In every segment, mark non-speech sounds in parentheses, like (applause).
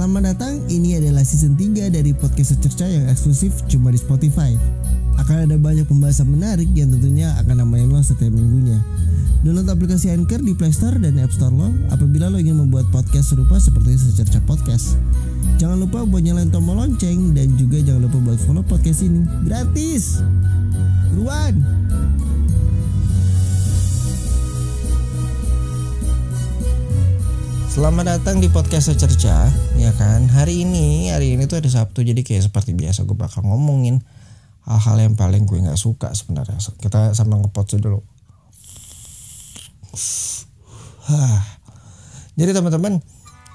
Selamat datang, ini adalah season 3 dari podcast secerca yang eksklusif cuma di Spotify. Akan ada banyak pembahasan menarik yang tentunya akan nemenin lo setiap minggunya. Download aplikasi Anchor di Play Store dan App Store lo apabila lo ingin membuat podcast serupa seperti secerca podcast. Jangan lupa buat nyalain tombol lonceng dan juga jangan lupa buat follow podcast ini. Gratis! Ruan! Selamat datang di podcast Secerca, ya kan? Hari ini, hari ini tuh ada Sabtu, jadi kayak seperti biasa gue bakal ngomongin hal-hal yang paling gue nggak suka sebenarnya. Kita sama ngepot dulu. Jadi teman-teman,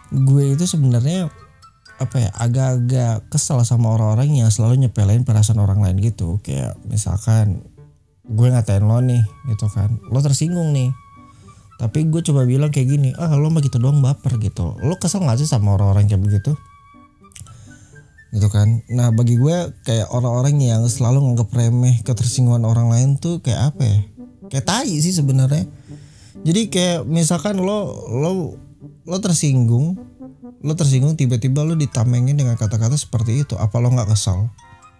gue itu sebenarnya apa ya agak-agak kesel sama orang-orang yang selalu nyepelin perasaan orang lain gitu. Kayak misalkan gue ngatain lo nih, gitu kan, lo tersinggung nih tapi gue coba bilang kayak gini ah lo mah gitu doang baper gitu. Lo kesel gak sih sama orang-orang kayak begitu? Gitu kan? Nah bagi gue kayak orang-orang yang selalu nganggep remeh ketersinggungan orang lain tuh kayak apa ya? Kayak tai sih sebenarnya. Jadi kayak misalkan lo lo lo tersinggung lo tersinggung tiba-tiba lo ditamengin dengan kata-kata seperti itu apa lo nggak kesal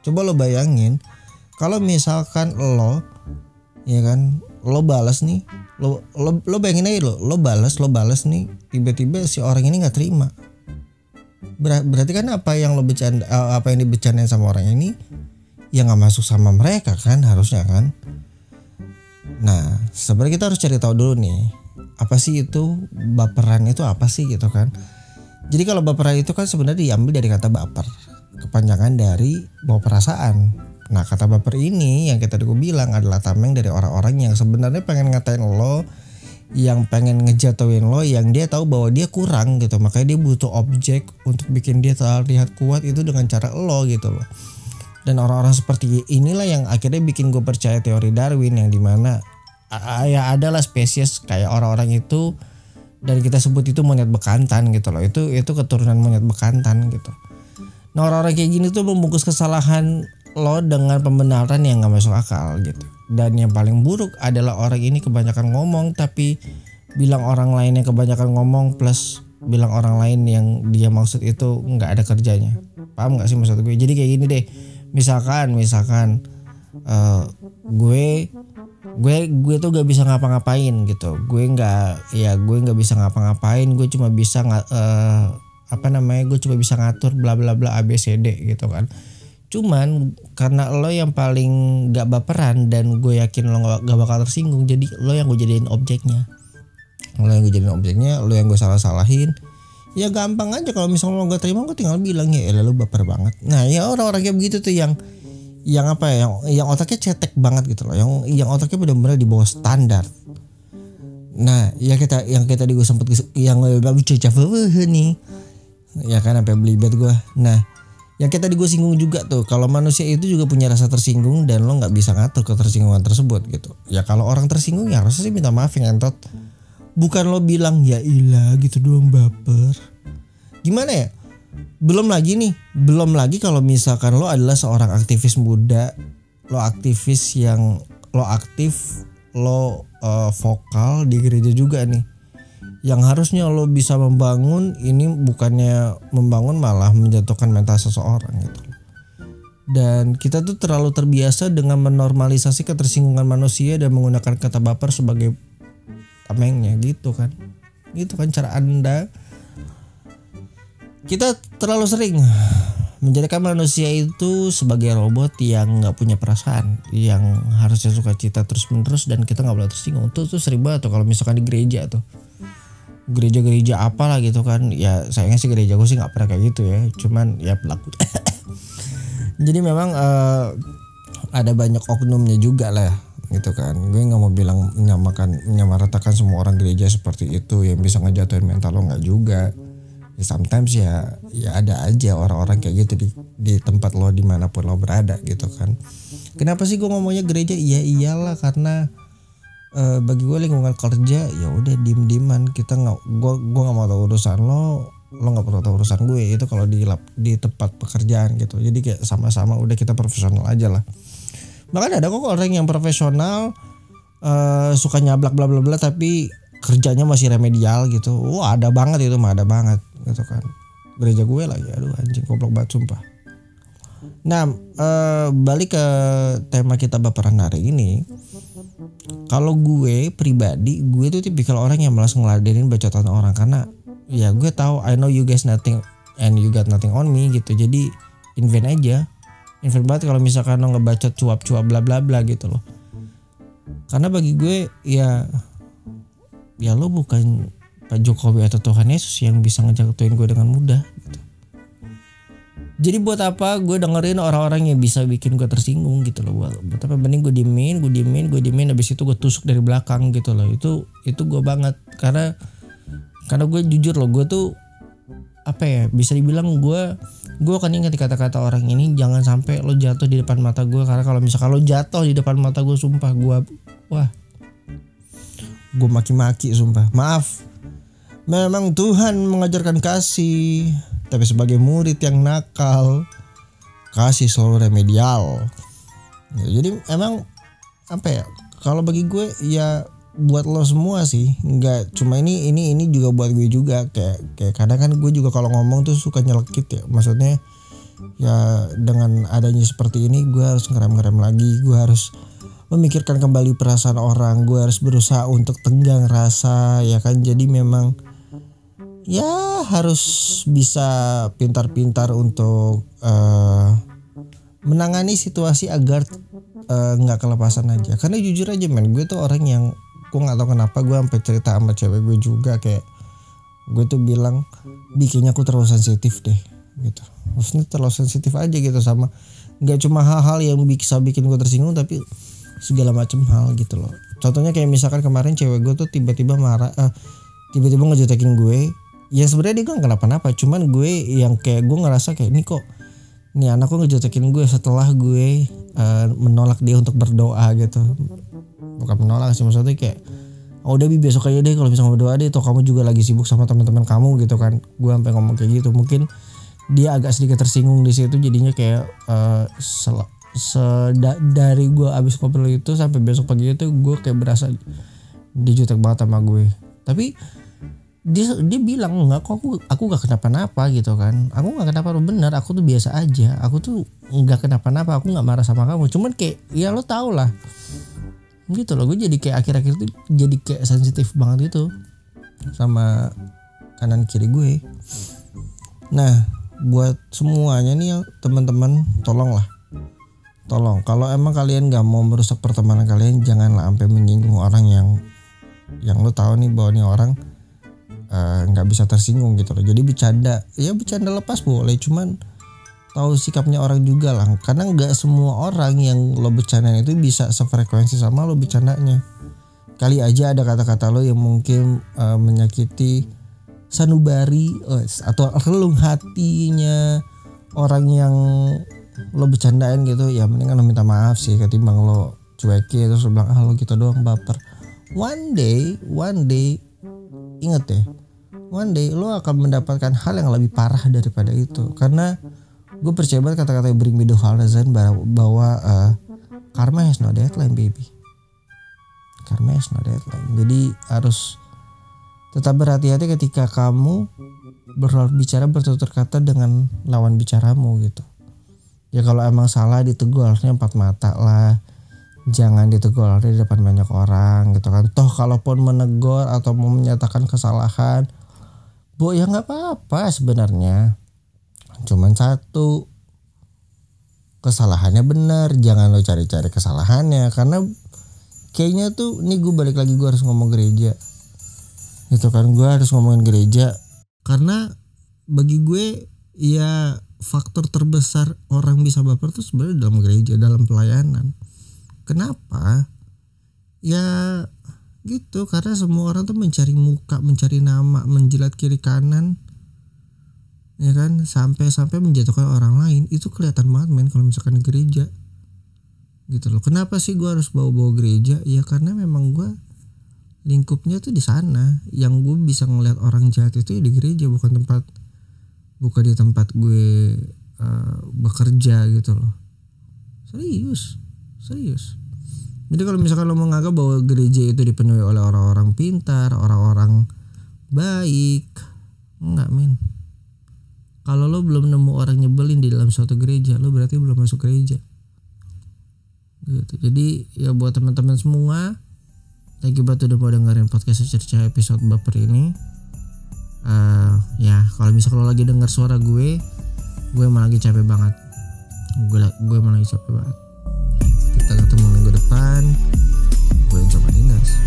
coba lo bayangin kalau misalkan lo ya kan lo balas nih lo lo lo bayangin aja lo lo balas lo balas nih tiba-tiba si orang ini nggak terima. Ber berarti kan apa yang lo bercanda eh, apa yang dibicarain sama orang ini yang nggak masuk sama mereka kan harusnya kan? Nah sebenarnya kita harus cari tahu dulu nih apa sih itu baperan itu apa sih gitu kan? Jadi kalau baperan itu kan sebenarnya diambil dari kata baper kepanjangan dari bawa perasaan Nah kata baper ini yang kita gue bilang adalah tameng dari orang-orang yang sebenarnya pengen ngatain lo yang pengen ngejatuhin lo yang dia tahu bahwa dia kurang gitu. Makanya dia butuh objek untuk bikin dia terlihat kuat itu dengan cara lo gitu loh. Dan orang-orang seperti inilah yang akhirnya bikin gue percaya teori Darwin yang di mana ya adalah spesies kayak orang-orang itu dan kita sebut itu monyet bekantan gitu loh. Itu itu keturunan monyet bekantan gitu. Nah orang-orang kayak gini tuh membungkus kesalahan lo dengan pembenaran yang gak masuk akal gitu. Dan yang paling buruk adalah orang ini kebanyakan ngomong tapi bilang orang lain yang kebanyakan ngomong plus bilang orang lain yang dia maksud itu nggak ada kerjanya. Paham nggak sih maksud gue? Jadi kayak gini deh. Misalkan, misalkan uh, gue gue gue tuh gak bisa ngapa-ngapain gitu. Gue nggak ya gue nggak bisa ngapa-ngapain. Gue cuma bisa uh, apa namanya? Gue cuma bisa ngatur bla bla bla ABCD gitu kan Cuman karena lo yang paling gak baperan dan gue yakin lo gak, bakal tersinggung jadi lo yang gue jadiin objeknya. Lo yang gue jadiin objeknya, lo yang gue salah-salahin. Ya gampang aja kalau misalnya lo gak terima gue tinggal bilang ya lo baper banget. Nah ya orang-orang kayak begitu tuh yang yang apa ya yang yang otaknya cetek banget gitu loh yang yang otaknya benar-benar di bawah standar nah ya kita yang kita di gue sempet yang lucu nih ya kan sampai belibet gue nah yang kita di gue singgung juga tuh kalau manusia itu juga punya rasa tersinggung dan lo nggak bisa ngatur ketersinggungan tersebut gitu. Ya kalau orang tersinggung ya harusnya sih minta maaf ya entot bukan lo bilang ya ilah gitu doang baper. Gimana ya? Belum lagi nih belum lagi kalau misalkan lo adalah seorang aktivis muda lo aktivis yang lo aktif lo uh, vokal di gereja juga nih yang harusnya lo bisa membangun ini bukannya membangun malah menjatuhkan mental seseorang gitu. Dan kita tuh terlalu terbiasa dengan menormalisasi ketersinggungan manusia dan menggunakan kata baper sebagai tamengnya gitu kan. Gitu kan cara anda. Kita terlalu sering menjadikan manusia itu sebagai robot yang nggak punya perasaan yang harusnya suka cita terus menerus dan kita nggak boleh tersinggung. Tuh tuh sering banget tuh kalau misalkan di gereja tuh gereja-gereja apalah gitu kan. Ya sayangnya sih gereja gue sih nggak pernah kayak gitu ya. Cuman ya pelaku. (laughs) Jadi memang uh, ada banyak oknumnya juga lah gitu kan. Gue nggak mau bilang menyamakan menyamaratakan semua orang gereja seperti itu. Yang bisa ngejatuhin mental lo nggak juga. Ya sometimes ya ya ada aja orang-orang kayak gitu di di tempat lo di mana pun lo berada gitu kan. Kenapa sih gue ngomongnya gereja? Iya iyalah karena uh, bagi gue lingkungan kerja ya udah diem dieman kita nggak gue gue nggak mau tahu urusan lo lo nggak perlu tahu urusan gue. Itu kalau di lab di tempat pekerjaan gitu. Jadi kayak sama-sama udah kita profesional aja lah. Bahkan ada kok orang yang profesional uh, suka nyablak bla bla bla tapi kerjanya masih remedial gitu. Wah ada banget itu mah ada banget gitu kan. Gereja gue lagi aduh anjing goblok banget sumpah. Nah eh, balik ke tema kita baperan hari ini kalau gue pribadi gue tuh tipikal orang yang malas ngeladenin bacotan orang karena ya gue tahu I know you guys nothing and you got nothing on me gitu. Jadi invent aja. Invent banget kalau misalkan lo ngebacot cuap-cuap bla bla bla gitu loh. Karena bagi gue ya ya lo bukan Pak Jokowi atau Tuhan Yesus yang bisa ngejatuhin gue dengan mudah. Jadi buat apa gue dengerin orang-orang yang bisa bikin gue tersinggung gitu loh. Buat, buat apa? Mending gue diemin, gue diemin, gue diemin habis itu gue tusuk dari belakang gitu loh. Itu itu gue banget. Karena karena gue jujur loh gue tuh apa ya bisa dibilang gue gue akan ingat kata-kata orang ini jangan sampai lo jatuh di depan mata gue. Karena kalau misalkan lo jatuh di depan mata gue sumpah gue wah. Gue maki-maki sumpah. Maaf. Memang Tuhan mengajarkan kasih tapi sebagai murid yang nakal kasih selalu remedial. Ya, jadi emang apa ya kalau bagi gue ya buat lo semua sih. Nggak cuma ini ini ini juga buat gue juga. Kayak kayak kadang kan gue juga kalau ngomong tuh suka nyelekit ya. Maksudnya ya dengan adanya seperti ini gue harus ngerem-ngerem lagi. Gue harus memikirkan kembali perasaan orang. Gue harus berusaha untuk tenggang rasa ya kan? Jadi memang ya harus bisa pintar-pintar untuk eh, menangani situasi agar eh, nggak kelepasan aja. Karena jujur aja men gue tuh orang yang gue nggak tahu kenapa gue sampai cerita sama cewek gue juga kayak gue tuh bilang bikinnya aku terlalu sensitif deh gitu. Maksudnya terlalu sensitif aja gitu sama nggak cuma hal-hal yang bisa bikin gue tersinggung tapi segala macam hal gitu loh. Contohnya kayak misalkan kemarin cewek gue tuh tiba-tiba marah eh, tiba-tiba ngejutekin gue ya sebenarnya dia gak kenapa-napa cuman gue yang kayak gue ngerasa kayak ini kok nih anakku ngejutekin gue setelah gue eh, menolak dia untuk berdoa gitu. Bukan menolak sih maksudnya kayak oh udah bi besok aja deh kalau bisa berdoa deh toh kamu juga lagi sibuk sama teman-teman kamu gitu kan. Gue sampai ngomong kayak gitu. Mungkin dia agak sedikit tersinggung di situ jadinya kayak eh, sel- seda- dari gue abis ngobrol itu sampai besok pagi itu gue kayak berasa dia jutek banget sama gue. Tapi dia dia bilang enggak kok aku aku gak kenapa-napa gitu kan. Aku nggak kenapa bener aku tuh biasa aja. Aku tuh nggak kenapa-napa aku nggak marah sama kamu. Cuman kayak ya lo tau lah. Gitu loh gue jadi kayak akhir-akhir itu jadi kayak sensitif banget gitu sama kanan kiri gue. Nah buat semuanya nih teman-teman tolong lah tolong. Kalau emang kalian gak mau merusak pertemanan kalian janganlah sampai menyinggung orang yang yang lo tahu nih bahwa nih orang eh, nggak bisa tersinggung gitu loh. Jadi bercanda ya bercanda lepas boleh cuman tahu sikapnya orang juga lah. Karena nggak semua orang yang lo bercandain itu bisa sefrekuensi sama lo bercandanya. Kali aja ada kata-kata lo yang mungkin eh, menyakiti sanubari eh, atau relung hatinya orang yang lo bercandain gitu. Ya mendingan lo minta maaf sih ketimbang lo cuekin terus lo bilang ah lo gitu doang baper. One day one day inget ya one day lo akan mendapatkan hal yang lebih parah daripada itu. Karena gue percaya banget kata-kata bring me the horizon bahwa uh, karma has no deadline baby. Karma has no deadline. Jadi harus tetap berhati-hati ketika kamu berbicara bertutur kata dengan lawan bicaramu gitu. Ya kalau emang salah ditegur harusnya empat mata lah jangan ditegur di depan banyak orang gitu kan. Toh kalaupun menegur atau mau menyatakan kesalahan bu ya nggak apa-apa sebenarnya. Cuman satu kesalahannya benar. Jangan lo cari-cari kesalahannya karena kayaknya tuh nih gue balik lagi gue harus ngomong gereja. Gitu kan gue harus ngomongin gereja. Karena bagi gue ya faktor terbesar orang bisa baper tuh sebenarnya dalam gereja dalam pelayanan kenapa? Ya gitu. Karena semua orang tuh mencari muka mencari nama menjilat kiri kanan. Ya kan? Sampai-sampai menjatuhkan orang lain. Itu kelihatan banget men kalau misalkan gereja. Gitu loh. Kenapa sih gue harus bawa-bawa gereja? Ya karena memang gue lingkupnya tuh di sana. Yang gue bisa ngeliat orang jahat itu ya di gereja bukan tempat bukan di tempat gue uh, bekerja gitu loh. Serius serius? Jadi kalau misalkan lo menganggap bahwa gereja itu dipenuhi oleh orang-orang pintar orang-orang baik enggak men. Kalau lo belum nemu orang nyebelin di dalam suatu gereja lo berarti belum masuk gereja. Gitu. Jadi ya buat teman-teman semua thank you banget udah mau dengerin podcast cerca episode baper ini. Uh, ya kalau misalnya lo lagi denger suara gue gue emang lagi capek banget. Gue gue emang lagi capek banget depan gue coba Dinas